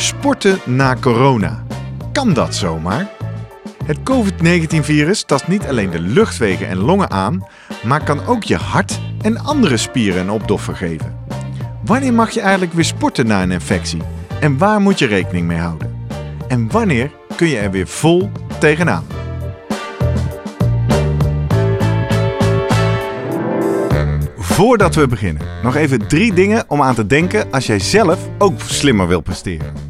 sporten na corona. Kan dat zomaar? Het COVID-19-virus tast niet alleen de luchtwegen en longen aan, maar kan ook je hart en andere spieren een opdoffer geven. Wanneer mag je eigenlijk weer sporten na een infectie? En waar moet je rekening mee houden? En wanneer kun je er weer vol tegenaan? Voordat we beginnen, nog even drie dingen om aan te denken als jij zelf ook slimmer wil presteren.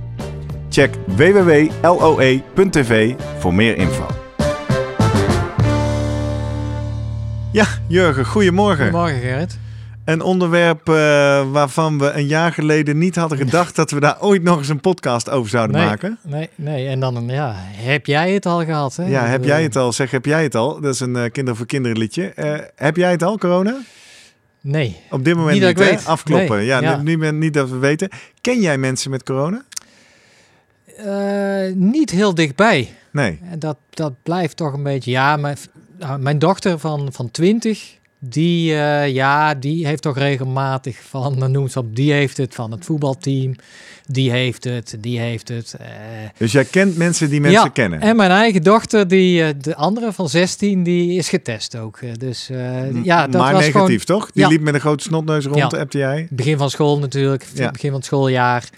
Check www.loe.tv voor meer info. Ja, Jurgen, goedemorgen. Goedemorgen Gerrit. Een onderwerp uh, waarvan we een jaar geleden niet hadden gedacht dat we daar ooit nog eens een podcast over zouden nee, maken. Nee, nee. En dan, ja, heb jij het al gehad? Hè? Ja, heb jij het al? Zeg, heb jij het al? Dat is een uh, kinder voor kinderen liedje. Uh, heb jij het al, corona? Nee. Op dit moment niet, niet, hè? weet. Afkloppen. Nee, ja, ja. Nu, nu, niet dat we weten. Ken jij mensen met corona? Uh, niet heel dichtbij. Nee. En dat, dat blijft toch een beetje. Ja, mijn, mijn dochter van, van 20, die, uh, ja, die heeft toch regelmatig van, dan noemt ze op, die heeft het van het voetbalteam, die heeft het, die heeft het. Uh, dus jij kent mensen die mensen ja, kennen? En mijn eigen dochter, die, de andere van 16, die is getest ook. Dus ja, dat maar was negatief gewoon, toch? Die ja. liep met een grote snotneus rond, Ja. appte jij? Begin van school natuurlijk, Ja. begin van het schooljaar.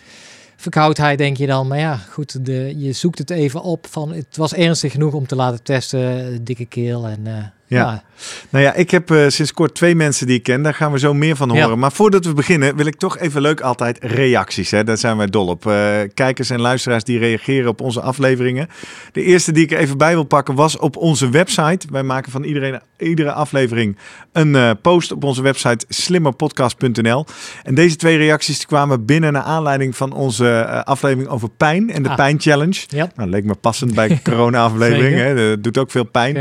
Verkoudheid denk je dan, maar ja, goed, de, je zoekt het even op van het was ernstig genoeg om te laten testen, dikke keel en uh, Ja. ja. Nou ja, ik heb uh, sinds kort twee mensen die ik ken. Daar gaan we zo meer van horen. Ja. Maar voordat we beginnen wil ik toch even leuk altijd reacties. Hè? Daar zijn wij dol op. Uh, kijkers en luisteraars die reageren op onze afleveringen. De eerste die ik er even bij wil pakken was op onze website. Wij maken van iedereen, iedere aflevering een uh, post op onze website slimmerpodcast.nl. En deze twee reacties kwamen binnen naar aanleiding van onze aflevering over pijn en de Ah. pijn challenge. Ja. Nou, leek me passend bij corona aflevering. Zeker. hè? Dat doet ook veel pijn.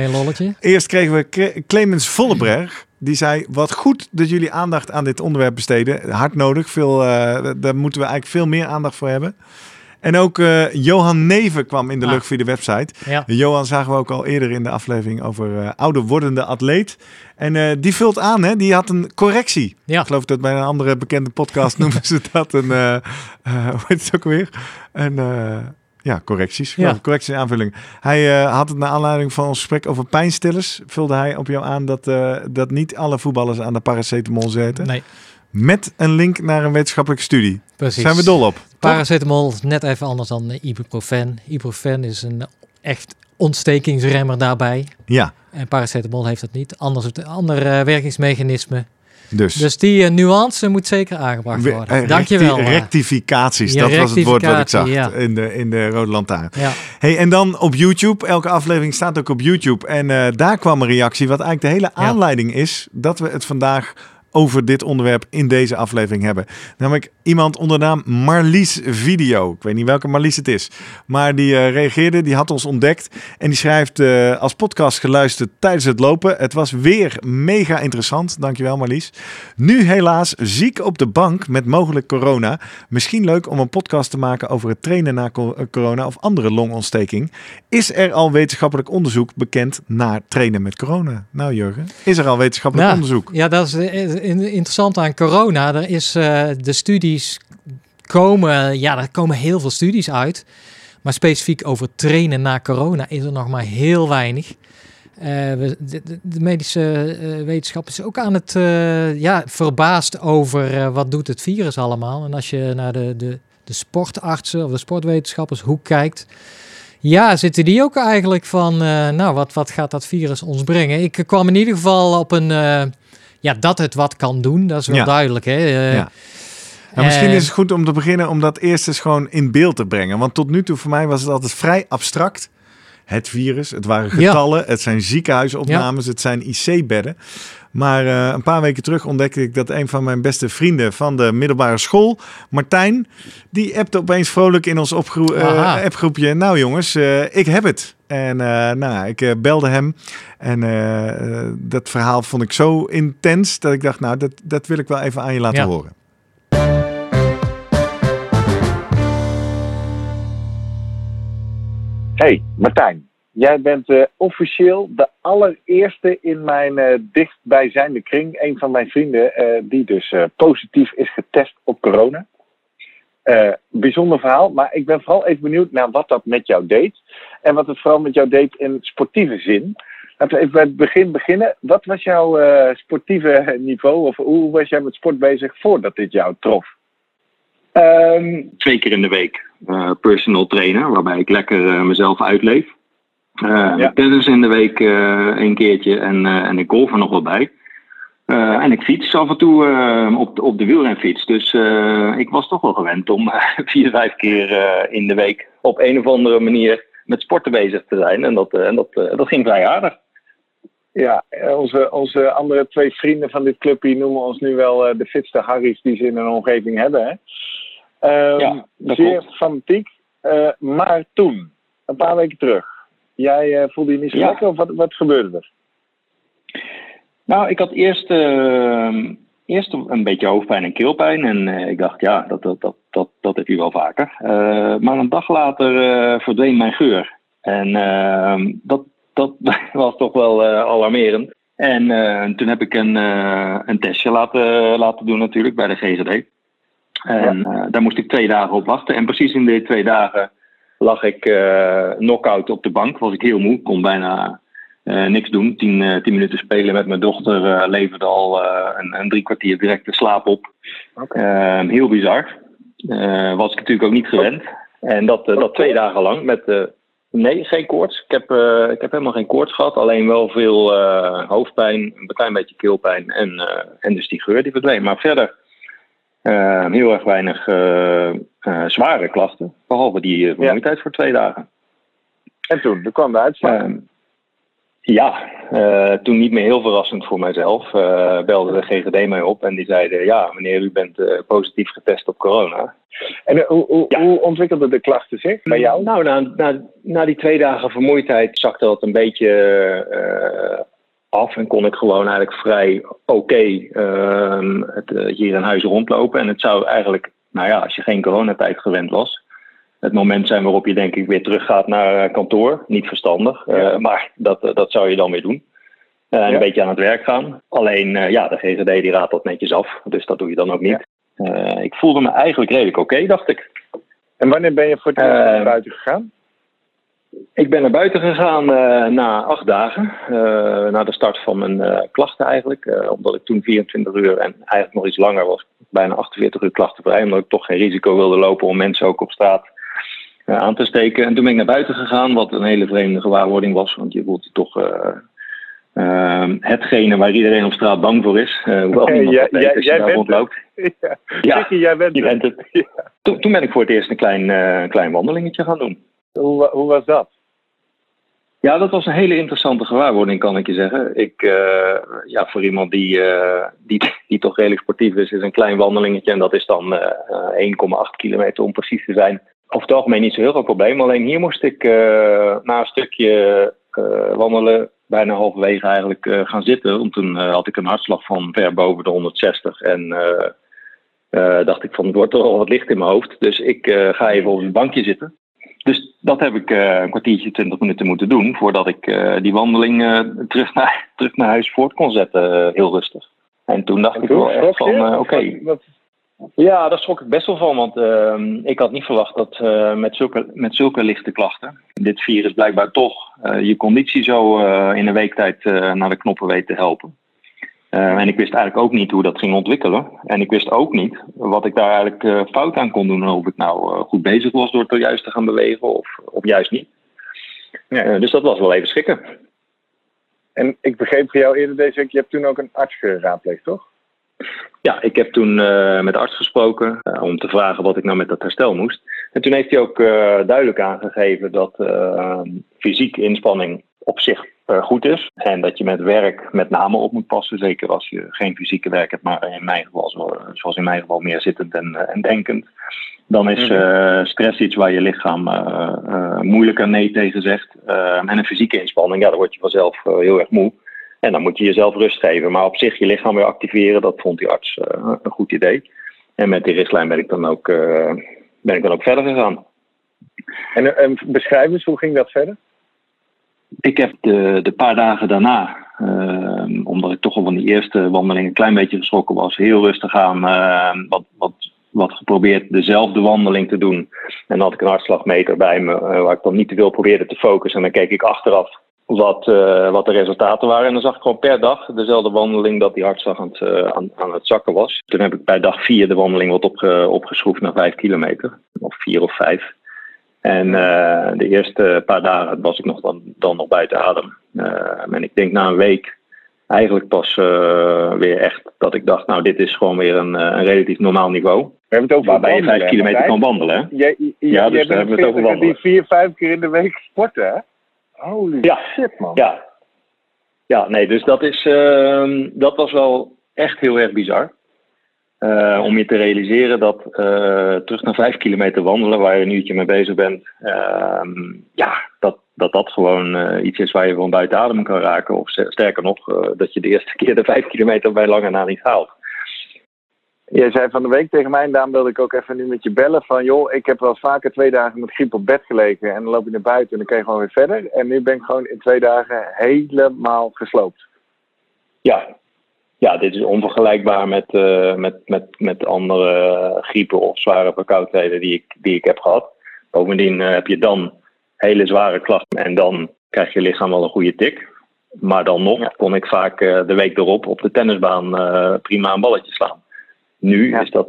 Eerst kregen we Clemens Volleberg. Die zei, wat goed dat jullie aandacht aan dit onderwerp besteden. Hard nodig, veel, uh, daar moeten we eigenlijk veel meer aandacht voor hebben. En ook uh, Johan Neven kwam in de Ah. lucht via de website. Ja. Johan zagen we ook al eerder in de aflevering over uh, ouder wordende atleet. En uh, die vult aan, hè? die had een correctie. Ja. Ik geloof dat bij een andere bekende podcast noemen ze dat een, hoe heet het ook weer? Een... Ja, correcties. Ja. Correcties en aanvullingen. Hij uh, had het naar aanleiding van ons gesprek over pijnstillers. Vulde hij op jou aan dat, uh, dat niet alle voetballers aan de paracetamol zitten. Nee, Met een link naar een wetenschappelijke studie. precies. Zijn we dol op. Paracetamol is net even anders dan uh, ibuprofen. Ibuprofen is een echt ontstekingsremmer daarbij. Ja, En paracetamol heeft dat niet. Anders het andere werkingsmechanisme. Dus. Dus die uh, nuance moet zeker aangebracht worden. eh, Dankjewel. recti- uh, rectificaties, Ja, dat was het woord wat ik zag ja. in, de, in de Rode Lantaarn. ja. Hey, en dan op YouTube. Elke aflevering staat ook op YouTube. En uh, daar kwam een reactie, wat eigenlijk de hele aanleiding is dat we het vandaag over dit onderwerp in deze aflevering hebben. Namelijk iemand onder de naam Marlies Video. Ik weet niet welke Marlies het is. Maar die uh, reageerde, die had ons ontdekt. En die schrijft uh, als podcast geluisterd tijdens het lopen. Het was weer mega interessant. Dankjewel Marlies. Nu helaas ziek op de bank met mogelijk corona. Misschien leuk om een podcast te maken over het trainen na eh, corona of andere longontsteking. Is er al wetenschappelijk onderzoek bekend naar trainen met corona? Nou Jurgen, is er al wetenschappelijk Nou, onderzoek? Ja, dat is eh, interessant aan corona. Er is uh, de studies komen, ja, er komen heel veel studies uit. Maar specifiek over trainen na corona is er nog maar heel weinig. Uh, de, de, medische uh, wetenschap is ook aan het ja, verbaasd over wat doet het virus allemaal. En als je naar de, de, de de sportartsen of de sportwetenschappers, hoe kijkt. Ja, zitten die ook eigenlijk van, nou, wat, wat gaat dat virus ons brengen? Ik kwam in ieder geval op een, ja, dat het wat kan doen, dat is wel duidelijk. Hè? ja. Nou, misschien is het goed om te beginnen om dat eerst eens gewoon in beeld te brengen. Want tot nu toe voor mij was het altijd vrij abstract. Het virus, het waren getallen, het zijn ziekenhuisopnames, het zijn IC-bedden. Maar uh, een paar weken terug ontdekte ik dat een van mijn beste vrienden van de middelbare school, Martijn, die appte opeens vrolijk in ons uh, appgroepje. Nou jongens, uh, ik heb het. En nou, ik belde hem. En dat verhaal vond ik zo intens dat ik dacht, nou, dat, dat wil ik wel even aan je laten horen. Hey Martijn, jij bent uh, officieel de allereerste in mijn uh, dichtbijzijnde kring, een van mijn vrienden, uh, die dus positief is getest op corona. bijzonder verhaal, maar ik ben vooral even benieuwd naar wat dat met jou deed. En wat het vooral met jou deed in sportieve zin. Laten we even bij het begin beginnen. Wat was jouw sportieve niveau of hoe was jij met sport bezig voordat dit jou trof? Um, twee keer in de week uh, personal trainer, waarbij ik lekker uh, mezelf uitleef. Uh, ja. Tennis in de week een keertje en, en ik golf er nog wel bij. en ik fiets af en toe op, de, op de wielrenfiets. Dus ik was toch wel gewend om vier, vijf keer in de week op een of andere manier met sporten bezig te zijn. En dat, en dat, dat ging vrij aardig. Ja, onze, onze andere twee vrienden van dit clubje noemen ons nu wel de fitste Harry's die ze in een omgeving hebben. Hè? Um, ja, zeer klopt. fanatiek. Uh, maar toen, een paar weken terug, jij uh, voelde je niet zo ja. lekker of wat, wat gebeurde er? Nou, ik had eerst, uh, eerst een beetje hoofdpijn en keelpijn. En ik dacht, ja, dat, dat, dat, dat, dat heb je wel vaker. maar een dag later verdween mijn geur. En ehm, dat, dat was toch wel alarmerend. En toen heb ik een, een testje laten, laten doen natuurlijk bij de GGD. En uh, daar moest ik twee dagen op wachten. En precies in die twee dagen lag ik uh, knock-out op de bank. Was ik heel moe, kon bijna uh, niks doen. Tien, tien, minuten spelen met mijn dochter leverde al een, een, drie kwartier direct de slaap op. Okay. Ehm, heel bizar. was ik natuurlijk ook niet gewend. En dat, dat twee dagen lang met... Nee, geen koorts. Ik heb, ik heb helemaal geen koorts gehad. Alleen wel veel hoofdpijn, een klein beetje keelpijn en, en dus die geur die verdween. Maar verder uh, heel erg weinig uh, uh, zware klachten, behalve die vermoeidheid ja. voor twee dagen. En toen, er kwam de uitslag. Ehm, ja, toen niet meer heel verrassend voor mijzelf. belde de GGD mij op en die zeiden: Ja, meneer, u bent positief getest op corona. En hoe, hoe, ja. hoe ontwikkelden de klachten zich bij jou? Nou, na, na, na die twee dagen vermoeidheid zakte dat een beetje af en kon ik gewoon eigenlijk vrij oké okay, uh, hier in huis rondlopen. En het zou eigenlijk, nou ja, als je geen coronatijd gewend was, het moment zijn waarop je denk ik weer teruggaat naar eh, kantoor. Niet verstandig, ja. maar dat, dat zou je dan weer doen. En ja. een beetje aan het werk gaan. Alleen, ja, de GGD die raadt dat netjes af, dus dat doe je dan ook niet. Ja. ik voelde me eigenlijk redelijk oké, okay, dacht ik. En wanneer ben je voor het eerst buiten gegaan? Ik ben naar buiten gegaan uh, na acht dagen, uh, na de start van mijn uh, klachten eigenlijk. omdat ik toen 24 uur en eigenlijk nog iets langer was, bijna 48 uur klachtenvrij. Omdat ik toch geen risico wilde lopen om mensen ook op straat aan te steken. En toen ben ik naar buiten gegaan, wat een hele vreemde gewaarwording was. Want je voelt je toch hetgene waar iedereen op straat bang voor is. hoewel niemand ja, daar rondloopt. Het. Ja, ja jij bent, je bent het. Ja. Toen, toen, ben ik voor het eerst een klein, klein wandelingetje gaan doen. Hoe, was dat? Ja, dat was een hele interessante gewaarwording, kan ik je zeggen. Ik, uh, ja, voor iemand die, uh, die, die toch redelijk sportief is, is een klein wandelingetje. En dat is dan uh, 1,8 kilometer om precies te zijn. Over het algemeen niet zo heel veel probleem. Alleen hier moest ik na een stukje wandelen, bijna halverwege eigenlijk, gaan zitten. Want toen had ik een hartslag van ver boven de 160. En dacht ik van, het wordt toch al wat licht in mijn hoofd. Dus ik ga even op een bankje zitten. Dus dat heb ik uh, een kwartiertje, twintig minuten moeten doen voordat ik uh, die wandeling uh, terug, naar, terug naar huis voort kon zetten, heel rustig. En toen dacht en ik wel echt van, oké. Okay. Ja, daar schrok ik best wel van, want ehm, ik had niet verwacht dat met, zulke, met zulke lichte klachten dit virus blijkbaar toch je conditie zo in een week tijd naar de knoppen weet te helpen. En ik wist eigenlijk ook niet hoe dat ging ontwikkelen. En ik wist ook niet wat ik daar eigenlijk fout aan kon doen. Of ik nou goed bezig was door het juist te gaan bewegen of, of juist niet. Ja, dus dat was wel even schrikken. En ik begreep van jou eerder deze week, je hebt toen ook een arts geraadpleegd, toch? Ja, ik heb toen met de arts gesproken om te vragen wat ik nou met dat herstel moest. En toen heeft hij ook duidelijk aangegeven dat fysieke inspanning op zich goed is. En dat je met werk met name op moet passen. Zeker als je geen fysieke werk hebt, maar in mijn geval, zoals in mijn geval, meer zittend en, en denkend. Dan is mhm. stress iets waar je lichaam moeilijker nee tegen zegt. en een fysieke inspanning, ja, dan word je vanzelf heel erg moe. En dan moet je jezelf rust geven. Maar op zich je lichaam weer activeren, dat vond die arts een goed idee. En met die richtlijn ben ik dan ook, ben ik dan ook verder gegaan. En, en beschrijf eens, hoe ging dat verder? Ik heb de, de paar dagen daarna, uh, omdat ik toch al van die eerste wandeling een klein beetje geschrokken was, heel rustig aan wat, wat, wat geprobeerd dezelfde wandeling te doen. En dan had ik een hartslagmeter bij me, waar ik dan niet te veel probeerde te focussen. En dan keek ik achteraf wat, uh, wat de resultaten waren. En dan zag ik gewoon per dag dezelfde wandeling dat die hartslag aan het, uh, aan, aan, het zakken was. Toen heb ik bij dag vier de wandeling wat opge, opgeschroefd naar vijf kilometer. Of vier of vijf. En uh, de eerste paar dagen was ik nog dan, dan nog buiten adem. en ik denk na een week eigenlijk pas weer echt dat ik dacht, nou dit is gewoon weer een, een relatief normaal niveau. We hebben het over waarbij je vijf kilometer kan wandelen. Hè? Je, ja, dus daar hebben we het over wandelen. Die vier, vijf keer in de week sporten, hè? Holy ja. shit, man. Ja. Ja, nee, dus dat, is, uh, dat was wel echt heel erg bizar. Uh, om je te realiseren dat uh, terug naar vijf kilometer wandelen, waar je een uurtje mee bezig bent, ehm, ja, dat, dat dat gewoon uh, iets is waar je gewoon buiten adem kan raken. Of sterker nog, dat je de eerste keer de vijf kilometer bij lange na niet haalt. Jij zei van de week tegen mij, en daarom wilde ik ook even nu met je bellen. Van joh, ik heb wel vaker twee dagen met griep op bed gelegen. En dan loop je naar buiten en dan kan je gewoon weer verder. En nu ben ik gewoon in twee dagen helemaal gesloopt. Ja, ja dit is onvergelijkbaar met, uh, met, met, met andere griepen of zware verkoudheden die ik, die ik heb gehad. Bovendien uh, heb je dan hele zware klachten en dan krijg je lichaam wel een goede tik. Maar dan nog kon ik vaak uh, de week erop op de tennisbaan prima een balletje slaan. Nu is dat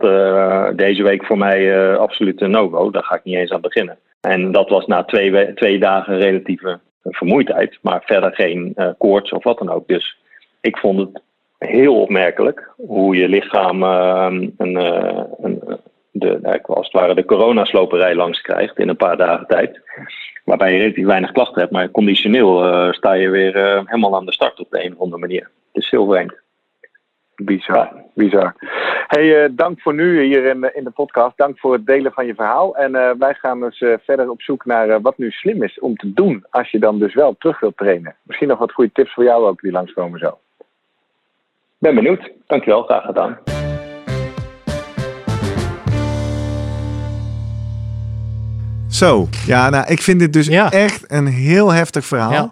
deze week voor mij absoluut een no-go. Daar ga ik niet eens aan beginnen. En dat was na twee, twee dagen relatieve vermoeidheid, maar verder geen koorts of wat dan ook. Dus ik vond het heel opmerkelijk hoe je lichaam een, een, de, als het ware de coronasloperij langs krijgt in een paar dagen tijd. Waarbij je relatief weinig klachten hebt, maar conditioneel sta je weer helemaal aan de start op de een of andere manier. Het is heel vreemd. Bizar, bizar. Hey, uh, dank voor nu hier in, in de podcast. Dank voor het delen van je verhaal. En wij gaan dus verder op zoek naar wat nu slim is om te doen als je dan dus wel terug wilt trainen. Misschien nog wat goede tips voor jou ook die langskomen zo. Ben benieuwd. Dankjewel, graag gedaan. Zo, ja, nou, ik vind dit dus ja. echt een heel heftig verhaal. Ja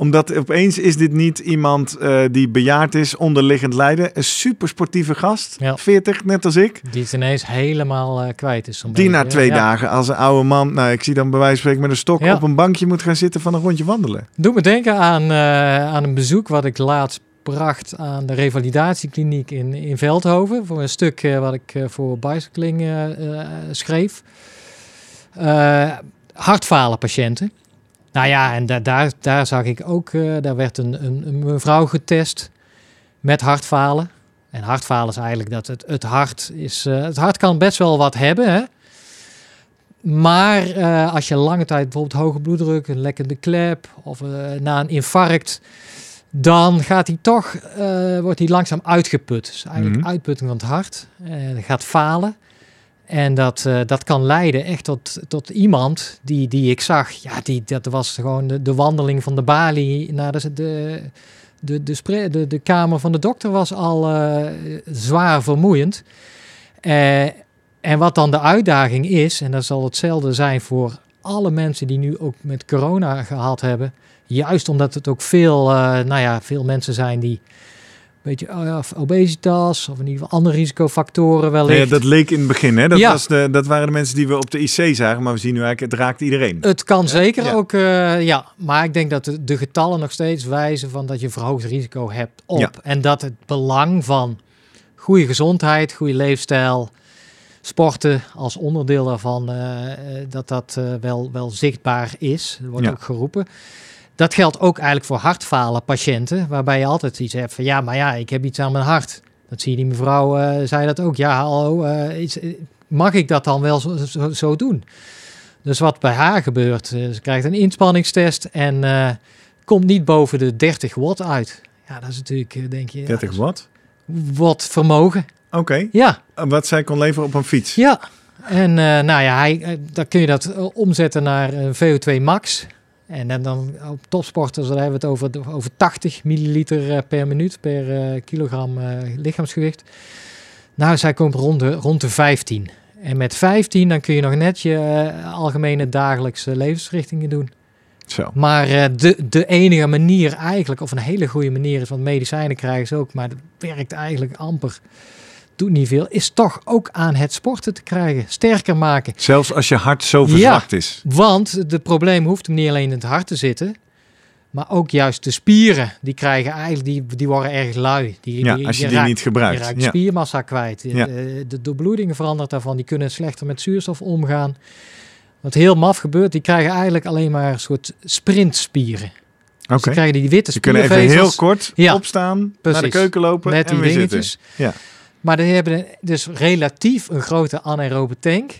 omdat opeens is dit niet iemand uh, die bejaard is, onderliggend lijden. Een supersportieve gast, ja. 40, net als ik. Die het ineens helemaal uh, kwijt is. Die na twee ja. dagen als een oude man, nou ik zie dan bij wijze van spreken met een stok ja. op een bankje moet gaan zitten van een rondje wandelen. Doe me denken aan, uh, aan een bezoek wat ik laatst aan de revalidatiekliniek in, in Veldhoven. Voor een stuk wat ik voor Bicycling schreef. hartfalen patiënten. Nou ja, en da daar, daar zag ik ook, daar werd een, een, mevrouw getest met hartfalen. En hartfalen is eigenlijk dat het, het hart is, het hart kan best wel wat hebben, hè? Maar als je lange tijd bijvoorbeeld hoge bloeddruk, een lekkende klep of na een infarct, dan gaat hij toch, wordt hij langzaam uitgeput. Dus eigenlijk mm -hmm. uitputting van het hart. gaat falen. En dat, uh, dat kan leiden echt tot, tot iemand die, die ik zag. Ja, die, dat was gewoon de, de wandeling van de balie naar de, de, de, de, de, de kamer van de dokter was al uh, zwaar vermoeiend. En wat dan de uitdaging is, en dat zal hetzelfde zijn voor alle mensen die nu ook met corona gehad hebben. Juist omdat het ook veel, nou ja, veel mensen zijn die beetje uh, obesitas of in ieder geval andere risicofactoren wellicht. Nee, dat leek in het begin, hè? Dat, Ja. was de, dat waren de mensen die we op de IC zagen, maar we zien nu eigenlijk, het raakt iedereen. Het kan zeker ja. ook, eh, ja. Maar ik denk dat de, de getallen nog steeds wijzen van dat je verhoogd risico hebt op. Ja. En dat het belang van goede gezondheid, goede leefstijl, sporten als onderdeel daarvan, eh, eh, dat dat eh, wel, wel zichtbaar is. Er wordt Ja. ook geroepen. Dat geldt ook eigenlijk voor hartfalen patiënten, waarbij je altijd iets hebt van ja, maar ja, ik heb iets aan mijn hart. Dat zie je die mevrouw, eh, zei dat ook. Ja, hallo, eh, is, eh, mag ik dat dan wel zo, zo, zo doen? Dus wat bij haar gebeurt, ze krijgt een inspanningstest en komt niet boven de 30 watt uit. Ja, dat is natuurlijk, denk je, ja, 30 watt. watt vermogen. Oké. Ja, Wat zij kon leveren op een fiets. ja. En nou ja, hij, dan kun je dat omzetten naar een VO2 max. En dan, op topsporters, dan hebben we het over, over 80 milliliter eh, per minuut per eh, kilogram eh, lichaamsgewicht. Nou, zij komt rond de, rond de 15. En met 15 dan kun je nog net je algemene dagelijkse levensrichtingen doen. Zo. Maar de, de enige manier eigenlijk, of een hele goede manier is, want medicijnen krijgen ze ook, maar dat werkt eigenlijk amper, doet niet veel, is toch ook aan het sporten te krijgen, sterker maken. Zelfs als je hart zo verzwakt is. Want de probleem hoeft hem niet alleen in het hart te zitten, maar ook juist de spieren, die krijgen eigenlijk, die, die worden erg lui. Die, Ja, als je die raakt- niet gebruikt. je raakt Ja. spiermassa kwijt. Ja. De, de doorbloedingen verandert daarvan. Die kunnen slechter met zuurstof omgaan. Wat heel maf gebeurt, die krijgen eigenlijk alleen maar een soort sprintspieren. Oké. Dus die krijgen die witte Ze kunnen even heel kort Ja. opstaan, naar de keuken lopen met en die weer dingetjes. zitten. Ja. Maar die hebben dus relatief een grote anaerobe tank.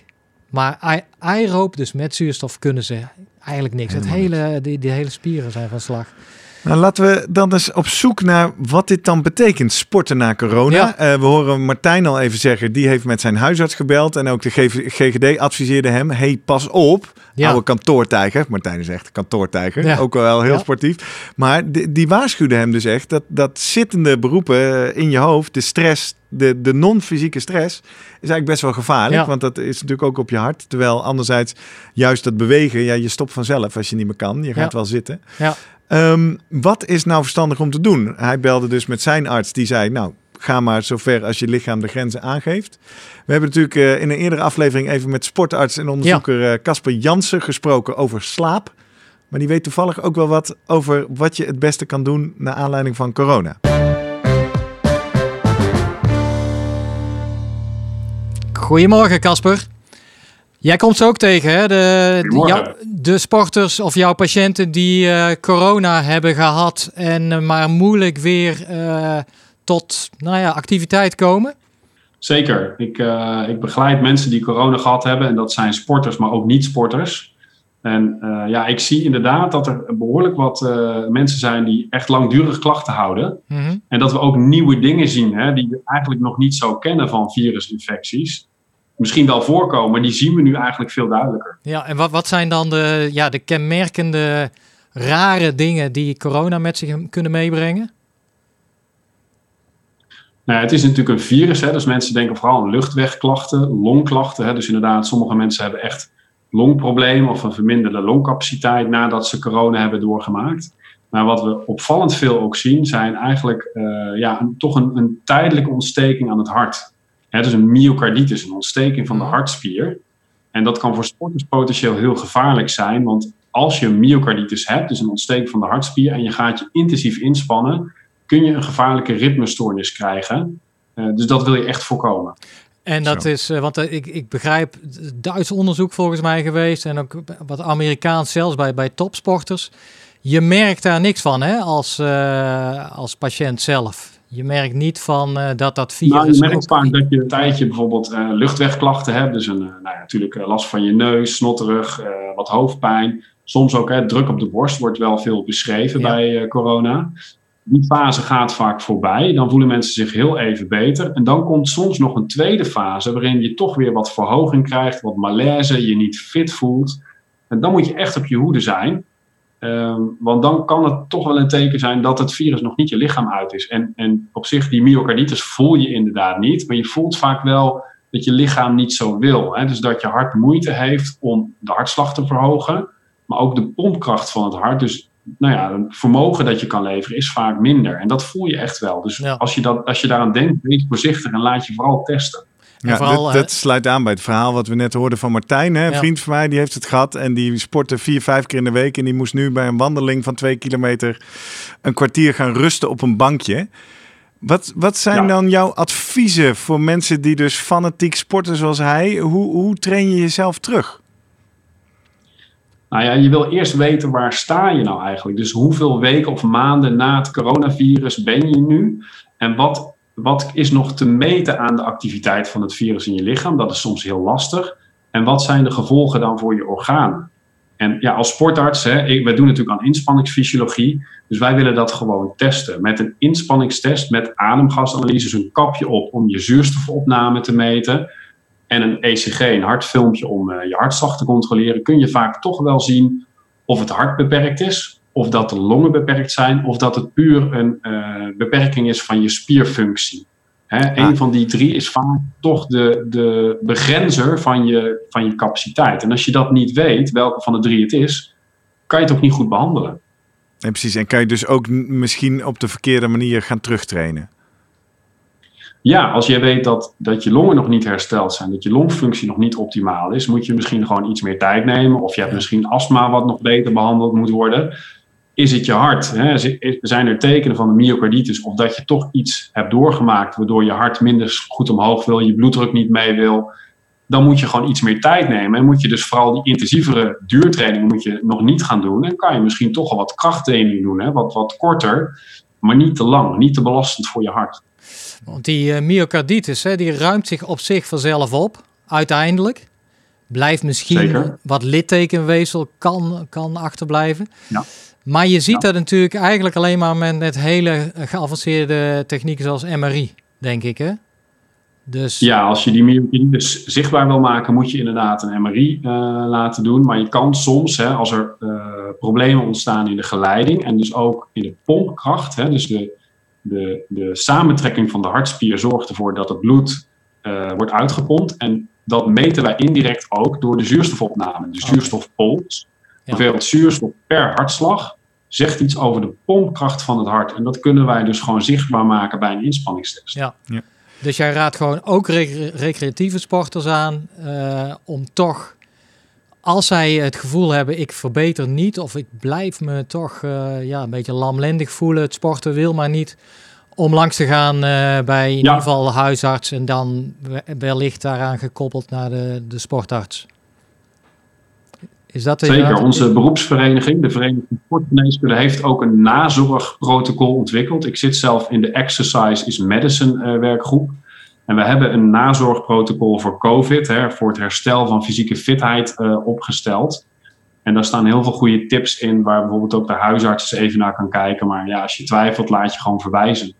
Maar aeroop, dus met zuurstof, kunnen ze eigenlijk niks. Het hele, die, die hele spieren zijn van slag. Nou, laten we dan eens op zoek naar wat dit dan betekent, sporten na corona. Ja. Eh, we horen Martijn al even zeggen, die heeft met zijn huisarts gebeld. En ook de GGD adviseerde hem, hey, pas op, Ja. oude kantoortijger. Martijn is echt kantoortijger, Ja. ook wel heel sportief. Maar die, die waarschuwde hem dus echt dat, dat zittende beroepen eh, in je hoofd, de stress, de, de non-fysieke stress, is eigenlijk best wel gevaarlijk. Ja. Want dat is natuurlijk ook op je hart. Terwijl anderzijds, juist dat bewegen, ja, je stopt vanzelf als je niet meer kan. Je gaat Ja. wel zitten. Ja. Ehm, wat is nou verstandig om te doen? Hij belde dus met zijn arts, die zei: Nou, ga maar zover als je lichaam de grenzen aangeeft. We hebben natuurlijk eh, in een eerdere aflevering even met sportarts en onderzoeker eh, Casper Jansen gesproken over slaap. Maar die weet toevallig ook wel wat over wat je het beste kan doen naar aanleiding van corona. Goedemorgen, Casper. Jij komt ze ook tegen, hè? De, de, Goedemorgen. jou- de sporters of jouw patiënten die eh, corona hebben gehad en eh, maar moeilijk weer eh, tot nou ja, activiteit komen. Zeker. Ik, ik begeleid mensen die corona gehad hebben. En dat zijn sporters, maar ook niet-sporters. En ja, ik zie inderdaad dat er behoorlijk wat mensen zijn die echt langdurig klachten houden. Mhm. En dat we ook nieuwe dingen zien hè, die we eigenlijk nog niet zo kennen van virusinfecties. Misschien wel voorkomen, maar die zien we nu eigenlijk veel duidelijker. Ja, en wat, wat zijn dan de, ja, de kenmerkende rare dingen die corona met zich kunnen meebrengen? Nou, het is natuurlijk een virus, hè, dus mensen denken vooral aan luchtwegklachten, longklachten. Hè, dus inderdaad, sommige mensen hebben echt longproblemen of een verminderde longcapaciteit nadat ze corona hebben doorgemaakt. Maar wat we opvallend veel ook zien, zijn eigenlijk eh, ja, een, toch een, een tijdelijke ontsteking aan het hart. Hè, dus een myocarditis, een ontsteking van de Mhm. hartspier. En dat kan voor sporters potentieel heel gevaarlijk zijn, want als je een myocarditis hebt, dus een ontsteking van de hartspier, en je gaat je intensief inspannen, kun je een gevaarlijke ritmestoornis krijgen. Eh, dus dat wil je echt voorkomen. En dat Zo. is, eh, want eh, ik, ik begrijp, Duits onderzoek volgens mij geweest en ook wat Amerikaans zelfs bij, bij topsporters. Je merkt daar niks van hè, als, als patiënt zelf. Je merkt niet van eh, dat dat virus... Nou, je merkt vaak dat je een tijdje bijvoorbeeld eh, luchtwegklachten hebt. Dus een, eh, nou ja, natuurlijk last van je neus, snotterig, wat hoofdpijn. Soms ook hè, druk op de borst wordt wel veel beschreven Ja. bij corona. Die fase gaat vaak voorbij. Dan voelen mensen zich heel even beter. En dan komt soms nog een tweede fase waarin je toch weer wat verhoging krijgt, wat malaise, je niet fit voelt. En dan moet je echt op je hoede zijn. Ehm, want dan kan het toch wel een teken zijn dat het virus nog niet je lichaam uit is. En, en op zich, die myocarditis voel je inderdaad niet. Maar je voelt vaak wel dat je lichaam niet zo wil. Hè? Dus dat je hart moeite heeft om de hartslag te verhogen. Maar ook de pompkracht van het hart. Dus nou ja, het vermogen dat je kan leveren is vaak minder. En dat voel je echt wel. Dus Ja. als, je dat, als je daaraan denkt, wees voorzichtig en laat je vooral testen. Ja, vooral, dat, dat sluit aan bij het verhaal wat we net hoorden van Martijn. Hè? Een Ja. vriend van mij die heeft het gehad en die sportte vier, vijf keer in de week. En die moest nu bij een wandeling van twee kilometer een kwartier gaan rusten op een bankje. Wat, wat zijn Ja. dan jouw adviezen voor mensen die dus fanatiek sporten zoals hij? Hoe, hoe train je jezelf terug? Nou ja, je wil eerst weten waar sta je nou eigenlijk. Dus hoeveel weken of maanden na het coronavirus ben je nu? En wat, wat is nog te meten aan de activiteit van het virus in je lichaam? Dat is soms heel lastig. En wat zijn de gevolgen dan voor je organen? En ja, als sportarts, hè, wij doen natuurlijk aan inspanningsfysiologie. Dus wij willen dat gewoon testen. Met een inspanningstest, met ademgasanalyses, een kapje op om je zuurstofopname te meten. En een ECG, een hartfilmpje om eh, je hartslag te controleren. Kun je vaak toch wel zien of het hart beperkt is. Of dat de longen beperkt zijn. Of dat het puur een eh, beperking is van je spierfunctie. Hè, Een Ah. van die drie is vaak toch de, de begrenzer van je, van je capaciteit. En als je dat niet weet, welke van de drie het is, kan je het ook niet goed behandelen. En precies, en kan je dus ook misschien op de verkeerde manier gaan terugtrainen? Ja, als jij weet dat, dat je longen nog niet hersteld zijn, dat je longfunctie nog niet optimaal is, moet je misschien gewoon iets meer tijd nemen. Of je hebt misschien astma wat nog beter behandeld moet worden. Is het je hart? Hè? Zijn er tekenen van de myocarditis of dat je toch iets hebt doorgemaakt waardoor je hart minder goed omhoog wil, je bloeddruk niet mee wil? Dan moet je gewoon iets meer tijd nemen. En moet je dus vooral die intensievere duurtraining moet je nog niet gaan doen. En kan je misschien toch al wat krachttraining doen, hè? Wat, wat korter, maar niet te lang, niet te belastend voor je hart. Want die eh, myocarditis, hè, die ruimt zich op zich vanzelf op, uiteindelijk. Blijft misschien Zeker. wat littekenweefsel kan, kan achterblijven. Ja. Maar je ziet Ja. dat natuurlijk eigenlijk alleen maar met, hele geavanceerde technieken zoals MRI, denk ik. Hè? Dus Ja, als je die myocarditis zichtbaar wil maken, moet je inderdaad een MRI eh, laten doen. Maar je kan soms, hè, als er eh, problemen ontstaan in de geleiding en dus ook in de pompkracht, hè, dus de, de, de samentrekking van de hartspier zorgt ervoor dat het bloed eh, wordt uitgepompt. En dat meten wij indirect ook door de zuurstofopname, de Oké. zuurstofpols. Ja. Hoeveel zuurstof per hartslag zegt iets over de pompkracht van het hart. En dat kunnen wij dus gewoon zichtbaar maken bij een inspanningstest. Ja. Dus jij raadt gewoon ook recre- recreatieve sporters aan eh, om toch, als zij het gevoel hebben, ik verbeter niet of ik blijf me toch eh, ja, een beetje lamlendig voelen, het sporten wil maar niet, om langs te gaan eh, bij in ieder geval de huisarts en dan we- wellicht daaraan gekoppeld naar de, de sportarts. Is dat Zeker, onze beroepsvereniging, de Vereniging Sportgeneeskunde, heeft ook een nazorgprotocol ontwikkeld. Ik zit zelf in de Exercise is Medicine eh, werkgroep. En we hebben een nazorgprotocol voor COVID, hè, voor het herstel van fysieke fitheid, eh, opgesteld. En daar staan heel veel goede tips in, waar bijvoorbeeld ook de huisarts eens even naar kan kijken. Maar ja, als je twijfelt, laat je gewoon verwijzen.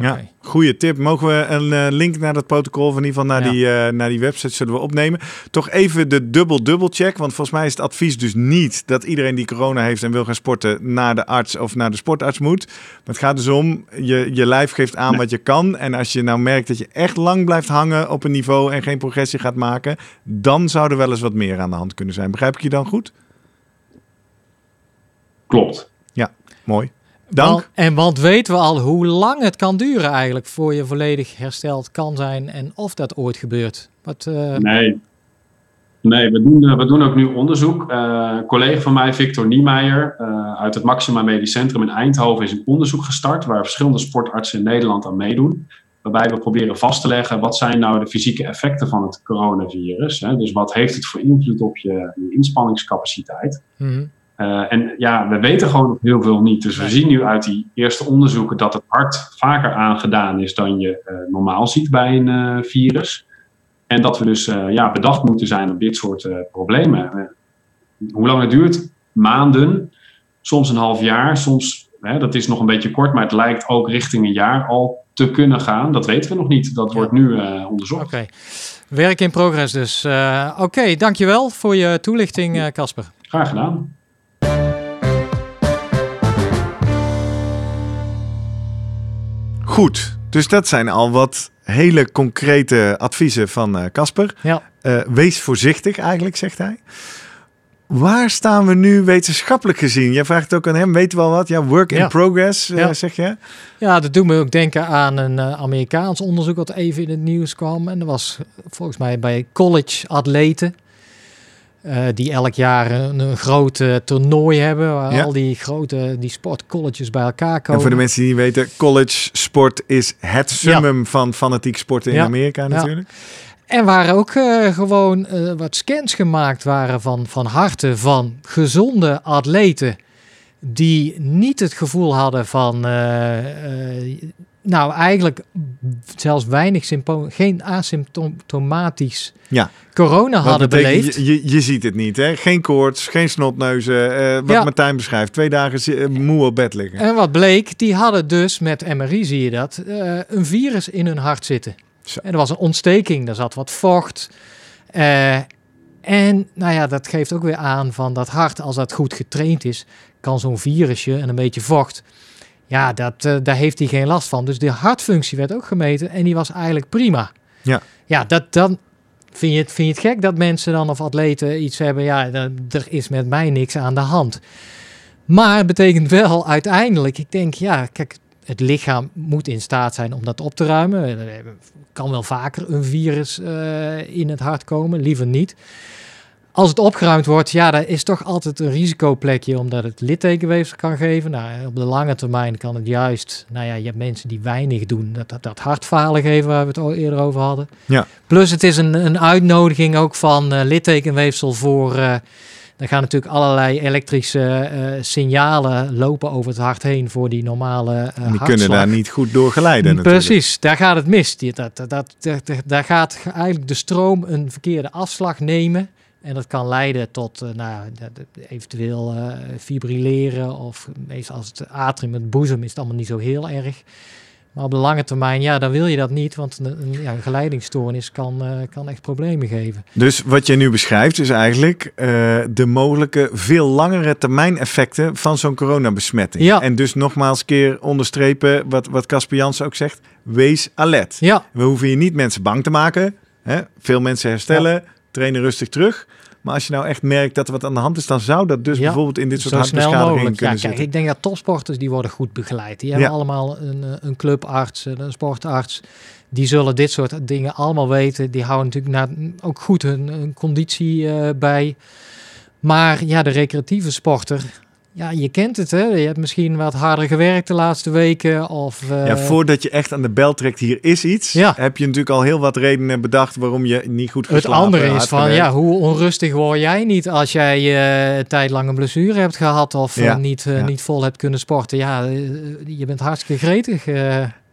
Ja, goede tip. Mogen we een eh, link naar dat protocol, of in ieder geval naar, Ja. die, eh, naar die website, zullen we opnemen. Toch even de dubbel-dubbel check, want volgens mij is het advies dus niet dat iedereen die corona heeft en wil gaan sporten naar de arts of naar de sportarts moet. Maar het gaat dus om, je, je lijf geeft aan Nee. wat je kan. En als je nou merkt dat je echt lang blijft hangen op een niveau en geen progressie gaat maken, dan zou er wel eens wat meer aan de hand kunnen zijn. Begrijp ik je dan goed? Klopt. Mooi. Dank. Want- en want weten we al hoe lang het kan duren eigenlijk voor je volledig hersteld kan zijn en of dat ooit gebeurt? Wat, eh, Nee. Nee, we doen, eh, we doen ook nu onderzoek. Eh, een collega van mij, Victor Niemeyer, uit het Maxima Medisch Centrum in Eindhoven, is een onderzoek gestart waar verschillende sportartsen in Nederland aan meedoen. Waarbij we proberen vast te leggen wat zijn nou de fysieke effecten van het coronavirus. Hè? Dus wat heeft het voor invloed op je, je inspanningscapaciteit? mhm. Eh, en ja, we weten gewoon nog heel veel niet. Dus we zien nu uit die eerste onderzoeken dat het hart vaker aangedaan is dan je eh, normaal ziet bij een eh, virus. En dat we dus ja, bedacht moeten zijn op dit soort problemen. Hoe lang het duurt? Maanden, soms een half jaar, soms, hè, dat is nog een beetje kort, maar het lijkt ook richting een jaar al te kunnen gaan. Dat weten we nog niet. Dat wordt nu onderzocht. Oké. Werk in progress dus. Eh, Oké, dankjewel voor je toelichting, Casper. Graag gedaan. Goed, dus dat zijn al wat hele concrete adviezen van eh, Casper. Ja. Eh, wees voorzichtig eigenlijk, zegt hij. Waar staan we nu wetenschappelijk gezien? Jij vraagt ook aan hem, weten we al wat? Ja, work in Ja. progress, eh, zeg je? Ja, dat doet me ook denken aan een Amerikaans onderzoek dat even in het nieuws kwam. En dat was volgens mij bij college-atleten. Eh, die elk jaar een, een groot toernooi hebben. Waar Ja. al die grote die sportcolleges bij elkaar komen. En voor de mensen die niet weten, college sport is het summum van fanatiek sporten in Ja. Amerika Ja. natuurlijk. En waar ook eh, gewoon eh, wat scans gemaakt waren van, van harten van gezonde atleten. Die niet het gevoel hadden van, nou eigenlijk zelfs weinig symptomen, geen asymptomatisch Ja. corona Wat hadden betekent, beleefd. je, je, je ziet het niet, hè? Geen koorts, geen snotneuzen. eh, wat Ja. Martijn beschrijft, twee dagen eh, moe op bed liggen. En wat bleek, die hadden dus met MRI zie je dat, eh, een virus in hun hart zitten. Zo. En er was een ontsteking, er zat wat vocht. En nou ja, dat geeft ook weer aan van dat hart, als dat goed getraind is, kan zo'n virusje en een beetje vocht. Ja, dat, daar heeft hij geen last van. Dus de hartfunctie werd ook gemeten en die was eigenlijk prima. Ja. Ja, dat, dan vind je, het, vind je het gek dat mensen dan of atleten iets hebben. Ja, er is met mij niks aan de hand. Maar het betekent wel uiteindelijk, ik denk, ja, kijk, het lichaam moet in staat zijn om dat op te ruimen. Er kan wel vaker een virus eh, in het hart komen, liever niet. Als het opgeruimd wordt, ja, daar is toch altijd een risicoplekje omdat het littekenweefsel kan geven. Nou, op de lange termijn kan het juist, nou ja, je hebt mensen die weinig doen, dat, dat, dat hartfalen geven waar we het al eerder over hadden. Ja. Plus het is een, een uitnodiging ook van eh, littekenweefsel voor, eh er gaan natuurlijk allerlei elektrische eh, signalen lopen over het hart heen voor die normale eh En die hartslag. kunnen daar niet goed door geleiden natuurlijk. Precies, daar gaat het mis. Die- dat, dat, dat- daar gaat eigenlijk de stroom een verkeerde afslag nemen. En dat kan leiden tot eh, nou, eventueel eh, fibrilleren. Of meestal als het atrium, het boezem, is het allemaal niet zo heel erg. Maar op de lange termijn, ja, dan wil je dat niet. Want een, ja, een geleidingsstoornis kan, eh, kan echt problemen geven. Dus wat je nu beschrijft is eigenlijk de mogelijke veel langere termijn effecten van zo'n coronabesmetting. Ja. En dus nogmaals keer onderstrepen wat, wat Casper ook zegt. Wees alert. Ja, We hoeven hier niet mensen bang te maken. Hè? Veel mensen herstellen, trainen rustig terug. Maar als je nou echt merkt dat er wat aan de hand is, dan zou dat dus Ja, bijvoorbeeld in dit soort hartbeschadigingen mogelijk. Ja, kunnen kijk, zitten. ik denk dat topsporters die worden goed begeleid. Die hebben Ja. allemaal een, eh, een clubarts, een sportarts. Die zullen dit soort dingen allemaal weten. Die houden natuurlijk na, ook goed hun, hun conditie eh, bij. Maar ja, de recreatieve sporter, ja, je kent het hè. Je hebt misschien wat harder gewerkt de laatste weken. Of, eh, Ja, voordat je echt aan de bel trekt, hier is iets, Ja. heb je natuurlijk al heel wat redenen bedacht waarom je niet goed het geslapen andere is van, gewerkt. ja, hoe onrustig word jij niet als jij eh, een tijd lang een blessure hebt gehad of eh, niet, eh, niet vol hebt kunnen sporten. Ja, eh, je bent hartstikke gretig.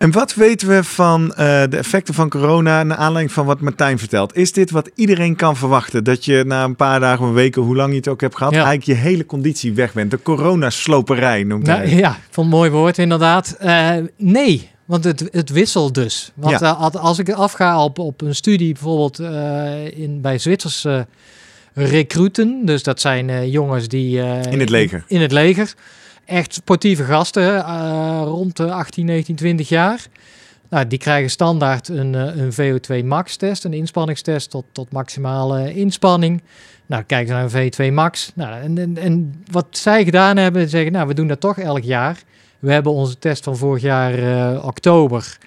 En wat weten we van eh, de effecten van corona naar aanleiding van wat Martijn vertelt? Is dit wat iedereen kan verwachten? Dat je na een paar dagen, een weken, hoe lang je het ook hebt gehad, Ja. eigenlijk je hele conditie weg bent. De coronasloperij noemt hij. Nou, het. ja, een mooi woord inderdaad. Eh, nee, want het, het wisselt dus. Want Ja. eh, als- ik afga op, op een studie bijvoorbeeld in, bij Zwitserse recruten, dus dat zijn jongens die... In het leger. In, het leger. Echt sportieve gasten, eh, rond de 18, 19, 20 jaar. Nou, die krijgen standaard een, eh, een VO2 max test, een inspanningstest tot, tot maximale inspanning. Nou, kijken ze naar een V2 max. Nou, en, en, wat zij gedaan hebben, zeggen, nou, we doen dat toch elk jaar. We hebben onze test van vorig jaar eh, oktober,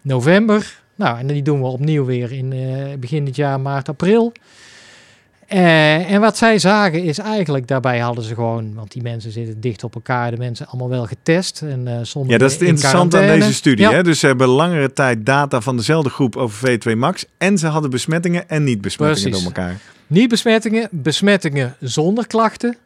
november. Nou, en die doen we opnieuw weer in eh, begin dit jaar, maart, april. Eh, en wat zij zagen is eigenlijk, daarbij hadden ze gewoon, want die mensen zitten dicht op elkaar, de mensen allemaal wel getest. En, eh sommigen Ja, dat is het in interessante aan deze studie. Ja. Hè? Dus ze hebben langere tijd data van dezelfde groep over V2 max. En ze hadden besmettingen en niet besmettingen Precies. door elkaar. Niet besmettingen, besmettingen zonder klachten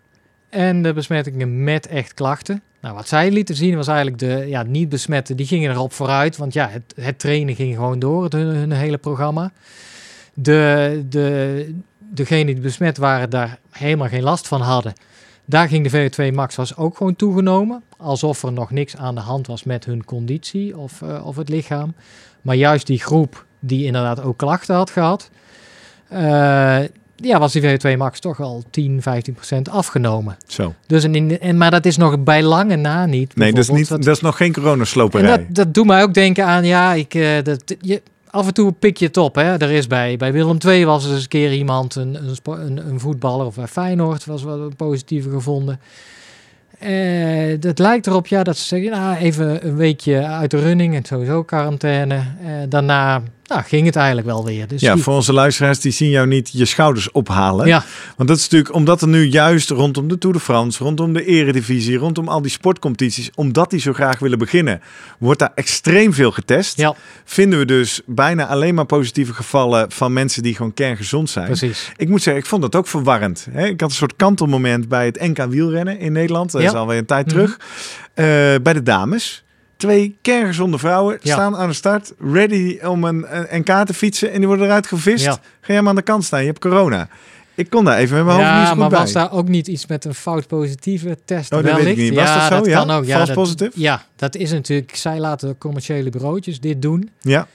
en de besmettingen met echt klachten. Nou, wat zij lieten zien was eigenlijk de ja, niet besmetten, die gingen erop vooruit, want ja, het, het trainen ging gewoon door, het, hun, hun hele programma. De, de, degenen die besmet waren, daar helemaal geen last van hadden. Daar ging de VO2 max was ook gewoon toegenomen, alsof er nog niks aan de hand was met hun conditie of, eh, of het lichaam. Maar juist die groep die inderdaad ook klachten had gehad, eh, ja, was die VO2 max toch al 10, 15 procent afgenomen. Zo. Dus een, in- en, maar dat is nog bij lange na niet. Nee, dat is, niet, dat is nog geen en coronasloperij. dat, dat doet mij ook denken aan, ja, ik, eh, dat, je, af en toe pik je het op. Hè? Er is bij, bij Willem II was er eens een keer iemand, een, een, een, voetballer, of bij Feyenoord was wel een positieve gevonden. Eh, het lijkt erop ja, dat ze zeggen, nou, even een weekje uit de running en sowieso quarantaine. Eh, daarna nou, ging het eigenlijk wel weer. Dus Ja, die- voor onze luisteraars die zien jou niet je schouders ophalen. ja, Want dat is natuurlijk omdat er nu juist rondom de Tour de France, rondom de Eredivisie, rondom al die sportcompetities, omdat die zo graag willen beginnen, wordt daar extreem veel getest. ja, Vinden we dus bijna alleen maar positieve gevallen van mensen die gewoon kerngezond zijn. precies. Ik moet zeggen, ik vond dat ook verwarrend. Hè? Ik had een soort kantelmoment bij het NK wielrennen in Nederland. Dat is alweer een tijd Mhm. terug. Eh, bij de dames. Twee kerngezonde vrouwen Ja. staan aan de start, ready om een, een NK te fietsen. En die worden eruit gevist. Ja. Ga jij maar aan de kant staan, je hebt corona. Ik kon daar even met mijn hoofd niet Ja, goed maar bij. was daar ook niet iets met een fout positieve test? Oh, dat weet ik niet. Was ja, dat zo? Ja? kan ook. Ja, Vals dat, positief? Ja, dat is natuurlijk. Zij laten commerciële bureautjes dit doen. Ja,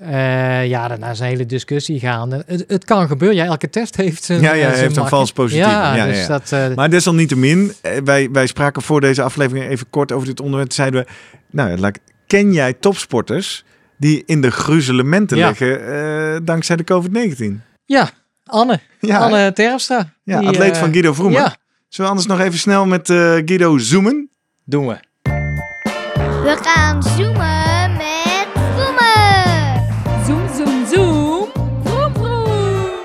Eh, ja, daarna is een hele discussie gaande. Het, het kan gebeuren. Ja, elke test heeft zijn. Ja, ja, eh, heeft een vals positieve. Ja, Ja, dus ja, ja. dat. eh, maar desalniettemin, wij, wij spraken voor deze aflevering even kort over dit onderwerp. Zeiden we, nou, ken jij topsporters die in de gruzelementen Ja. liggen eh, dankzij de COVID-19? ja, Anne. Ja, Anne Terpstra. ja Die, atleet eh, van Guido Vroemen. Ja, Zullen we anders nog even snel met eh, Guido zoomen? doen we. We gaan zoomen met Vroemen. Zoom, zoom, zoom. Vroom, vroom.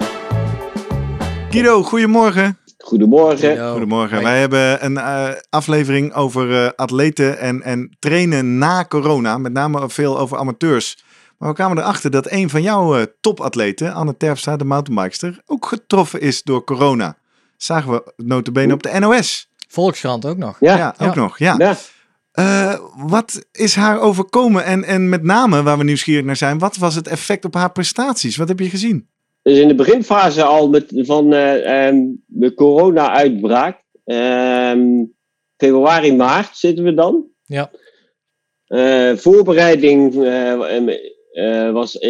Guido, goedemorgen. Goedemorgen. Goedemorgen. Wij hebben een eh, aflevering over eh, atleten en, en trainen na corona. Met name veel over amateurs. Maar we kwamen erachter dat een van jouw eh, topatleten, Anne Terpstra, de mountainbikester, ook getroffen is door corona. Zagen we notabene op de NOS. Volkskrant ook nog. Ja, Ja, ook Ja. nog. Ja. ja. Eh, wat is haar overkomen? En, en met name, waar we nieuwsgierig naar zijn, wat was het effect op haar prestaties? Wat heb je gezien? Dus in de beginfase al met, van eh, ehm, de corona-uitbraak. ehm, februari, maart zitten we dan. Ja. Eh, voorbereiding eh, was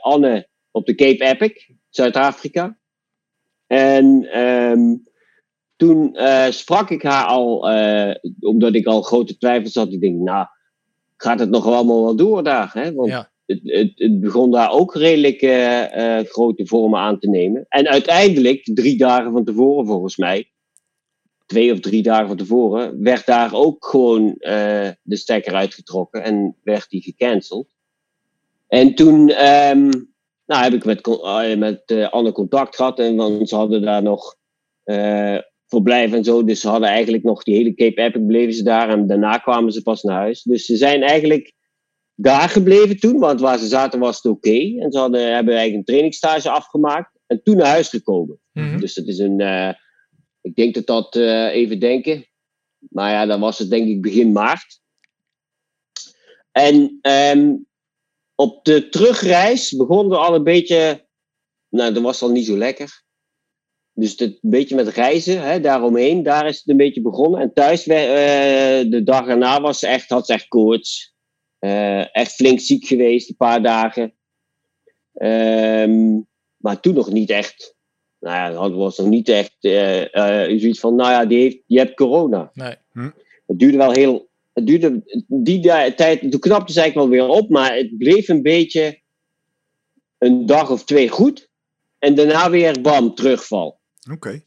Anne op de Cape Epic, Zuid-Afrika. En ehm, toen sprak ik haar al, omdat ik al grote twijfels had. Ik denk, nou, gaat het nog allemaal wel door daar? Hè? Want Ja. Het, het, begon daar ook redelijk eh, eh, grote vormen aan te nemen. En uiteindelijk, drie dagen van tevoren volgens mij, twee of drie dagen van tevoren, werd daar ook gewoon eh, de stekker uitgetrokken en werd die gecanceld. En toen ehm, nou, heb ik met, eh, Anne contact gehad en want ze hadden daar nog verblijf en zo. Dus ze hadden eigenlijk nog die hele Cape Epic bleven ze daar en daarna kwamen ze pas naar huis. Dus ze zijn eigenlijk daar gebleven toen, want waar ze zaten was het oké. En ze hadden, hebben eigenlijk een trainingsstage afgemaakt en toen naar huis gekomen. Mhm. Dus dat is een, eh, ik denk dat dat, eh, even denken, maar ja, dan was het denk ik begin maart. En ehm, op de terugreis begon er al een beetje, nou, dat was al niet zo lekker. Dus het, een beetje met reizen, hè, daaromheen, daar is het een beetje begonnen. En thuis, we- eh, de dag erna was echt, had ze echt koorts. Eh, echt flink ziek geweest, een paar dagen. Ehm, maar toen nog niet echt. Nou ja, het was nog niet echt eh, eh, zoiets van, nou ja, die, heeft, die hebt corona. Nee. Het duurde wel heel. Het duurde die tijd. Toen knapte ze eigenlijk wel weer op, maar het bleef een beetje een dag of twee goed. En daarna weer bam, terugval. Oké.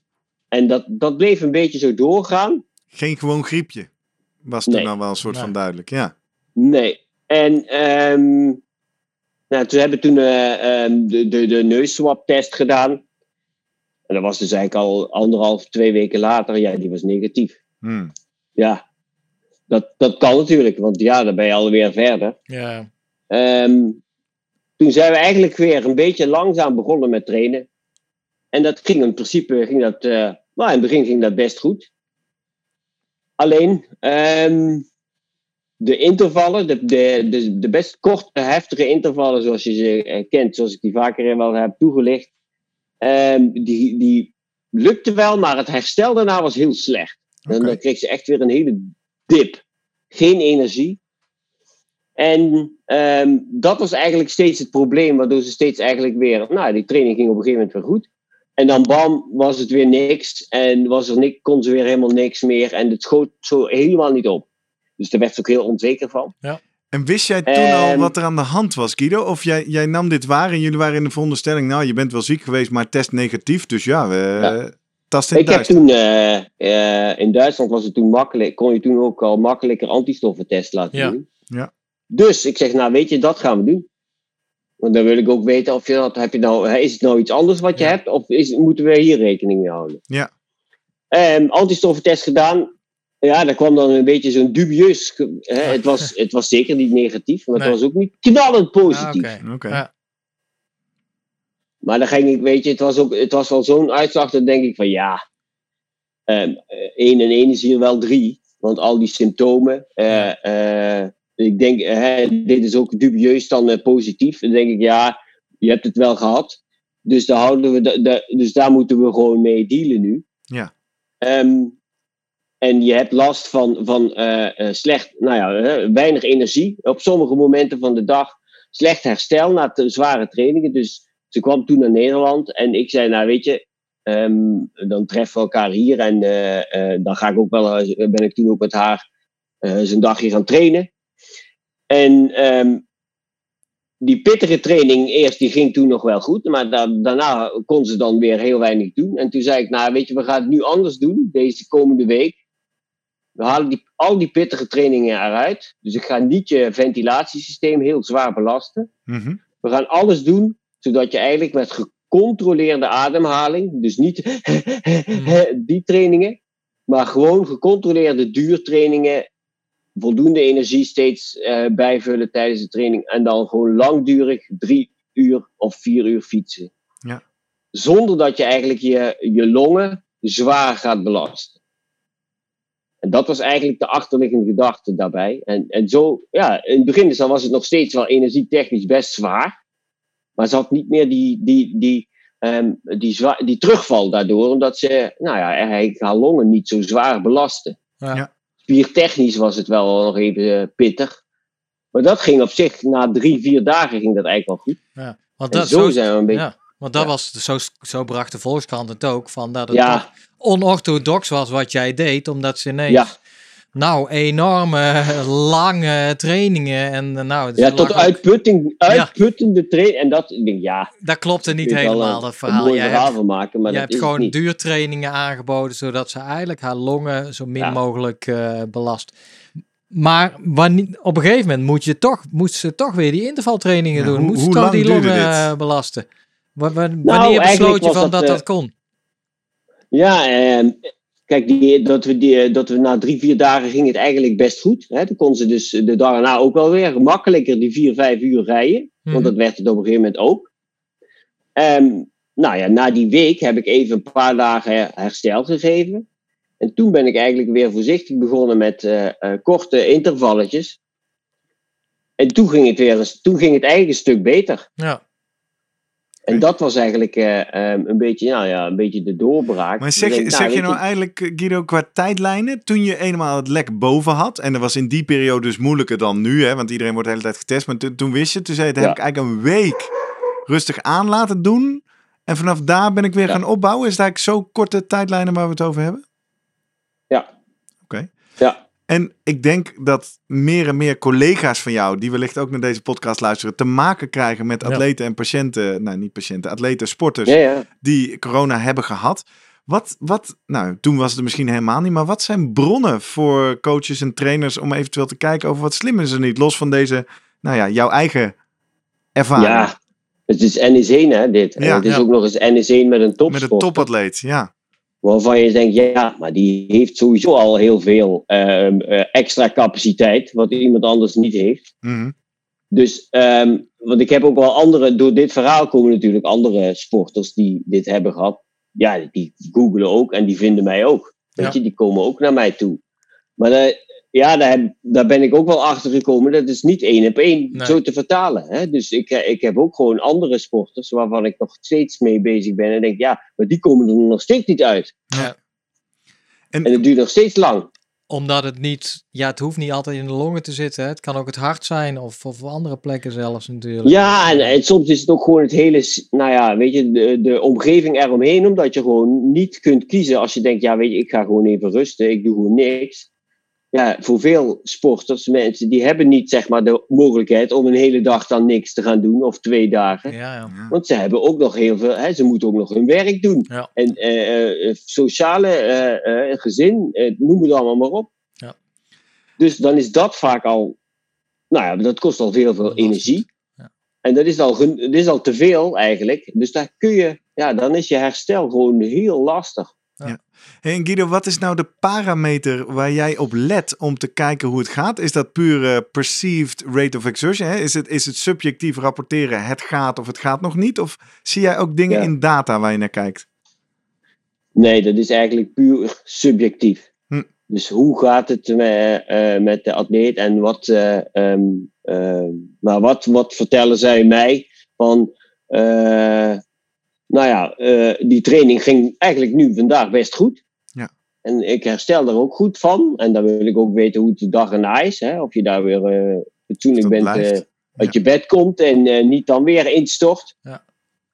En dat, dat bleef een beetje zo doorgaan. Geen gewoon griepje. Was toen Nee. al wel een soort Nee. van duidelijk, ja. Nee. En ehm nou, toen hebben we toen eh, ehm, de, de, de neusswab-test gedaan. En dat was dus eigenlijk al anderhalf, twee weken later. Ja, die was negatief. Hmm. Ja, dat, dat kan natuurlijk, want ja, dan ben je alweer verder. Ja. Ehm, toen zijn we eigenlijk weer een beetje langzaam begonnen met trainen. En dat ging in principe, ging dat, eh, nou, in het begin ging dat best goed. Alleen, ehm, de intervallen, de, de, de, de best korte, heftige intervallen zoals je ze eh, kent, zoals ik die vaker wel heb toegelicht, ehm, die, die lukte wel, maar het herstel daarna was heel slecht. En dan kreeg ze echt weer een hele dip. Geen energie. En ehm, dat was eigenlijk steeds het probleem, waardoor ze steeds eigenlijk weer, nou, die training ging op een gegeven moment weer goed. En dan bam, was het weer niks. En was er niks, kon ze weer helemaal niks meer. En het schoot zo helemaal niet op. Dus daar werd ze ook heel onzeker van. En wist jij toen al Ehm, wat er aan de hand was, Guido? Of jij, jij nam dit waar en jullie waren in de veronderstelling... nou, je bent wel ziek geweest, maar test negatief. Dus ja, we Ja. tast in Ik heb toen, eh, eh, in Duitsland was het toen makkelijk, kon je toen ook al makkelijker antistoffentest laten Ja. doen. Ja. Dus ik zeg, nou weet je, dat gaan we doen. Want dan wil ik ook weten of je dat, heb je nou, hè, is het nou iets anders wat je Ja. hebt, of is, moeten we hier rekening mee houden? Ja. Ehm, antistoffentest gedaan. Ja, daar kwam dan een beetje zo'n dubieus. ge- Hè, het, was, het was zeker niet negatief, maar Nee. het was ook niet knallend Ah, positief. Oké. Oké. Ja. Maar dan ging ik, weet je, het was, ook, het was wel zo'n uitslag, dan denk ik van ja, ehm 1 en 1 is hier wel 3. Want al die symptomen, eh, eh, ik denk, hè, dit is ook dubieus dan eh, positief. Dan denk ik ja, je hebt het wel gehad. Dus daar, houden we dus daar moeten we gewoon mee dealen nu. Ja. Ehm, en je hebt last van, van eh, eh, slecht, nou ja, hè, weinig energie op sommige momenten van de dag. Slecht herstel na te zware trainingen. Dus ze kwam toen naar Nederland en ik zei, nou weet je, ehm, dan treffen we elkaar hier en eh, eh, dan ga ik ook wel, eh, ben ik toen ook met haar eh zo'n dagje gaan trainen. En ehm, die pittige training eerst, die ging toen nog wel goed, maar da- daarna kon ze dan weer heel weinig doen. En toen zei ik, nou weet je, we gaan het nu anders doen, deze komende week. We halen die, al die pittige trainingen eruit. Dus ik ga niet je ventilatiesysteem heel zwaar belasten. Mhm. We gaan alles doen zodat je eigenlijk met gecontroleerde ademhaling, dus niet die trainingen, maar gewoon gecontroleerde duurtrainingen, voldoende energie steeds eh, bijvullen tijdens de training en dan gewoon langdurig drie uur of vier uur fietsen. Ja. Zonder dat je eigenlijk je, je longen zwaar gaat belasten. En dat was eigenlijk de achterliggende gedachte daarbij. En, en zo, ja, in het begin dus dan was het nog steeds wel energietechnisch best zwaar. Maar ze had niet meer die, die, die, ehm, die, zwa- die terugval daardoor, omdat ze, nou ja, eigenlijk haar longen niet zo zwaar belasten. Ja. Ja. Spiertechnisch was het wel nog even eh, pittig. Maar dat ging op zich, na drie, vier dagen ging dat eigenlijk wel goed. Ja. Want En dat, zo zo, zijn we een beetje... ja, want dat Ja. was, zo, zo bracht de Volkskrant het ook, van dat het Ja, onorthodox was wat jij deed, omdat ze ineens, ja, nou, enorme, lange trainingen en eh, nou, ja tot uitputting, uitputtende training. En dat, ik denk, ja, dat klopte niet helemaal, een- dat een verhaal. mooi Jij verhaal hebt, van maken, maar je hebt gewoon niet. duurtrainingen aangeboden, zodat ze eigenlijk haar longen zo min Ja. mogelijk eh, belast. Maar wanneer, op een gegeven moment moet je toch, moet ze toch weer die intervaltrainingen Ja, doen. hoe- moet ze hoe toch lang die longen dit? eh, belasten. Wa- wanneer eigenlijk besloot je van dat, dat eh, dat kon? Ja, ehm, kijk, die, dat, we die, dat we na drie, vier dagen ging het eigenlijk best goed. Hè? Toen kon ze dus de dag erna ook wel weer makkelijker die vier, vijf uur rijden. Mhm. Want dat werd het op een gegeven moment ook. Ehm, nou ja, na die week heb ik even een paar dagen her- herstel gegeven. En toen ben ik eigenlijk weer voorzichtig begonnen met eh, eh, korte intervalletjes. En toen ging het weer toen ging het eigenlijk een stuk beter. Ja. En dat was eigenlijk eh, ehm, een, beetje, nou ja, een beetje de doorbraak. Maar zeg, denk, zeg je nou eigenlijk, eh, Guido, qua tijdlijnen, toen je eenmaal het lek boven had, en dat was in die periode dus moeilijker dan nu, hè, want iedereen wordt de hele tijd getest, maar toen- wist je, toen zei je, dat heb ik eigenlijk een week rustig aan laten doen, en vanaf daar ben ik weer Ja. gaan opbouwen. Is het eigenlijk zo korte tijdlijnen waar we het over hebben? Ja. Oké. Ja. En ik denk dat meer en meer collega's van jou, die wellicht ook naar deze podcast luisteren, te maken krijgen met Ja. atleten en patiënten, nou niet patiënten, atleten, sporters, Ja, ja. die corona hebben gehad. Wat, wat, nou, toen was het er misschien helemaal niet, maar wat zijn bronnen voor coaches en trainers om eventueel te kijken over wat slim is er niet, los van deze, nou ja, jouw eigen ervaring Ja, het is NS1 hè, dit. En Ja, het is ja. ook nog eens NS1 met een met topsport. een topatleet, ja. Waarvan je denkt, ja, maar die heeft sowieso al heel veel ehm, eh, extra capaciteit, wat iemand anders niet heeft. Mhm. Dus, ehm, want ik heb ook wel andere, door dit verhaal komen natuurlijk andere sporters die dit hebben gehad. Ja, die googelen ook en die vinden mij ook. Weet Ja. je, die komen ook naar mij toe. Maar daar- ja, daar, heb- daar ben ik ook wel achter gekomen. Dat is niet één op één Nee. zo te vertalen. Hè? Dus ik, eh, ik heb ook gewoon andere sporters waarvan ik nog steeds mee bezig ben. En denk, ja, maar die komen er nog steeds niet uit. Ja. En, En het duurt nog steeds lang. Omdat het niet, ja, het hoeft niet altijd in de longen te zitten. Hè. Het kan ook het hart zijn of, of andere plekken zelfs natuurlijk. Ja, en, en soms is het ook gewoon het hele, nou ja, weet je, de, de omgeving eromheen. Omdat je gewoon niet kunt kiezen als je denkt, ja, weet je, ik ga gewoon even rusten. Ik doe gewoon niks. Ja, voor veel sporters, mensen die hebben niet zeg maar de mogelijkheid om een hele dag dan niks te gaan doen of twee dagen. Ja, ja. Want ze hebben ook nog heel veel, hè, ze moeten ook nog hun werk doen. Ja. En eh, eh, sociale eh, eh, gezin, eh, noem het allemaal maar op. Ja. Dus dan is dat vaak al, nou ja, dat kost al heel veel energie. Ja. En dat is, al, gen- dat is al te veel eigenlijk. Dus daar kun je, ja, dan is je herstel gewoon heel lastig. Hey, en Guido, wat is nou de parameter waar jij op let om te kijken hoe het gaat? Is dat puur eh, perceived rate of exertion? Hè? Is, het, is het subjectief rapporteren het gaat of het gaat nog niet? Of zie jij ook dingen Ja. in data waar je naar kijkt? Nee, dat is eigenlijk puur subjectief. Hm. Dus hoe gaat het met, eh, met de atleet en wat, eh, ehm, ehm, maar wat, wat vertellen zij mij van, eh, nou ja, eh, die training ging eigenlijk nu vandaag best goed. Ja. En ik herstel er ook goed van. En dan wil ik ook weten hoe het de dag erna is. Hè? Of je daar weer eh fatsoenlijk bent, eh, uit je bed komt en niet dan weer instort. Ja.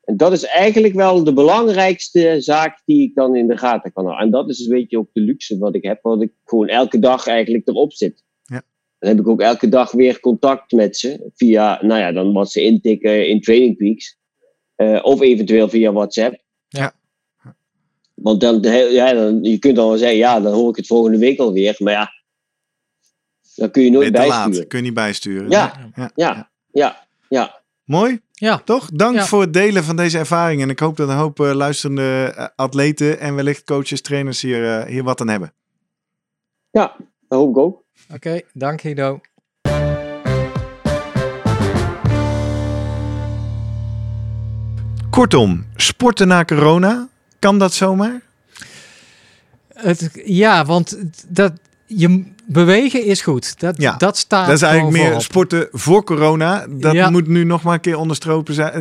En dat is eigenlijk wel de belangrijkste zaak die ik dan in de gaten kan houden. En dat is een beetje ook de luxe wat ik heb, wat ik gewoon elke dag eigenlijk erop zit. Ja. Dan heb ik ook elke dag weer contact met ze via, nou ja, dan wat ze intikken in Training Peaks. Eh, of eventueel via WhatsApp. Ja. Want dan, ja, dan, je kunt dan wel zeggen, ja, dan hoor ik het volgende week alweer. Maar ja, dan kun je nooit te laat? bijsturen. Kun je niet bijsturen? Ja. ja. Ja, ja, ja. Mooi, Ja, toch? Dank Ja. voor het delen van deze ervaring. En ik hoop dat een hoop eh, luisterende eh, atleten en wellicht coaches, trainers hier, eh, hier wat aan hebben. Ja, dat hoop ik ook. oké. Dank Guido. Kortom, sporten na corona, kan dat zomaar? Het, ja, want dat, je bewegen is goed. Dat, Ja, dat staat Dat is eigenlijk meer sporten voor corona. Dat Ja. moet nu nog maar een keer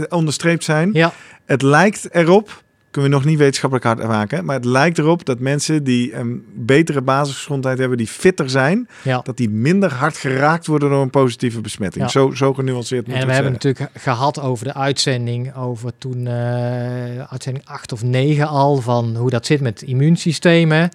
onderstreept zijn. Ja, Het lijkt erop, kunnen we nog niet wetenschappelijk hard maken, maar het lijkt erop dat mensen die een betere basisgezondheid hebben, die fitter zijn, ja. dat die minder hard geraakt worden door een positieve besmetting. Ja. Zo, zo genuanceerd moet En we hebben natuurlijk gehad over de uitzending, over toen eh, uitzending 8 of 9 al, van hoe dat zit met het immuunsysteem. hè.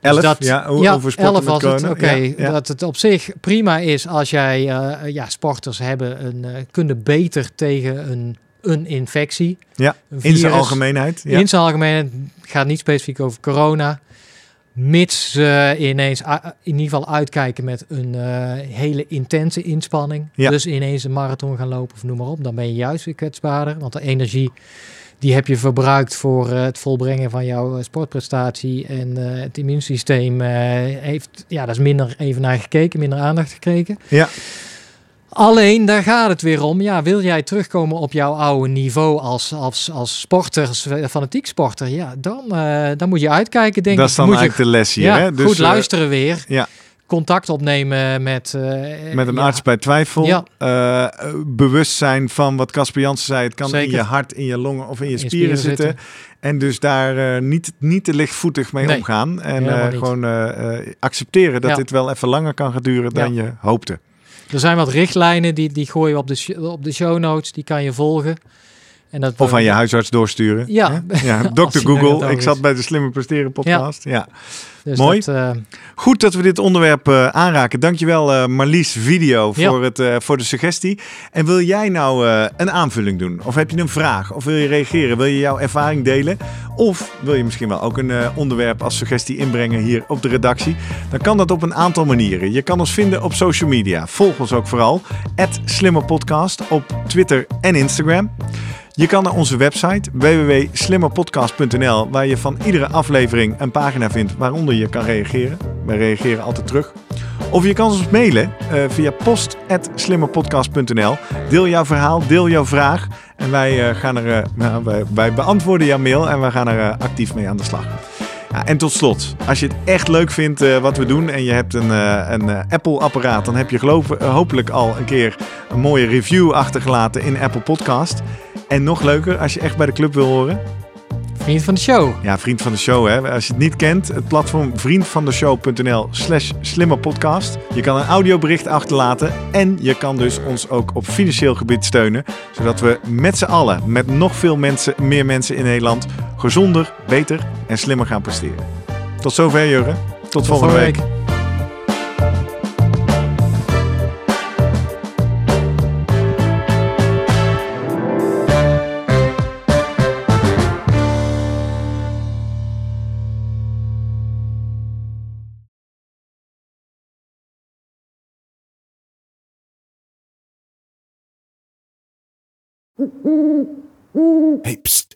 Elf, Dus dat- ja, ja, over sporten 11 met was het. Oké, Ja, ja. dat het op zich prima is als jij, eh, ja, sporters hebben een, eh, kunnen beter tegen een, een infectie. Ja, Een In zijn virus. algemeenheid. Ja. In zijn algemeen het gaat niet specifiek over corona. Mits ze ineens in ieder geval uitkijken met een eh, hele intense inspanning. Ja. Dus ineens een marathon gaan lopen of noem maar op. Dan ben je juist weer kwetsbaarder. Want de energie die heb je verbruikt voor eh, het volbrengen van jouw eh, sportprestatie. En het immuunsysteem heeft, ja, daar is minder even naar gekeken, minder aandacht gekregen. Ja. Alleen, daar gaat het weer om. Ja, wil jij terugkomen op jouw oude niveau als, als, als sporter, als fanatiek sporter? Ja, dan, eh, dan moet je uitkijken, denk dat ik. is dan moet je eigenlijk de les hier. ja, hè? Dus, goed eh, luisteren weer. ja. Contact opnemen met... eh, met een ja, arts bij twijfel. Ja. eh, eh, bewust zijn van wat Casper Jansen zei. Het kan in je hart, in je longen of in je In spieren, spieren zitten. En dus daar niet, niet te lichtvoetig mee Nee, omgaan. En gewoon accepteren dat Ja. dit wel even langer kan gaan duren dan je hoopte. Er zijn wat richtlijnen, die, die gooien we op de, op de show notes. Die kan je volgen. En dat Of aan je huisarts doorsturen. Ja. ja Dr. Google. Ik zat bij de Slimme Presteren podcast. Ja. Dus Mooi. dat, eh, Goed dat we dit onderwerp eh, aanraken. Dankjewel eh Marlies Video Ja. voor, het, voor de suggestie. En wil jij nou een aanvulling doen? Of heb je een vraag? Of wil je reageren? Wil je jouw ervaring delen? Of wil je misschien wel ook een onderwerp als suggestie inbrengen hier op de redactie? Dan kan dat op een aantal manieren. Je kan ons vinden op social media. Volg ons ook vooral. @slimmerpodcast op Twitter en Instagram. Je kan naar onze website www.slimmerpodcast.nl waar je van iedere aflevering een pagina vindt waaronder je kan reageren. Wij reageren altijd terug. Of je kan ons mailen eh, via post.slimmerpodcast.nl. Deel jouw verhaal, deel jouw vraag. En wij, eh, gaan er, eh, nou, wij, wij beantwoorden jouw mail en wij gaan er actief mee aan de slag. Ja, en tot slot, als je het echt leuk vindt eh, wat we doen en je hebt een, eh, een eh, Apple-apparaat, dan heb je geloof, hopelijk al een keer een mooie review achtergelaten in Apple Podcast. En nog leuker, als je echt bij de club wil horen, vriend van de show. ja, vriend van de show. Hè? Als je het niet kent, het platform vriendvandeshow.nl slash slimmerpodcast. Je kan een audiobericht achterlaten en je kan dus ons ook op financieel gebied steunen. Zodat we met z'n allen, met nog veel mensen, meer mensen in Nederland, gezonder, beter en slimmer gaan presteren. Tot zover, Jurgen. Tot, Tot volgende week. week. Hey, psst.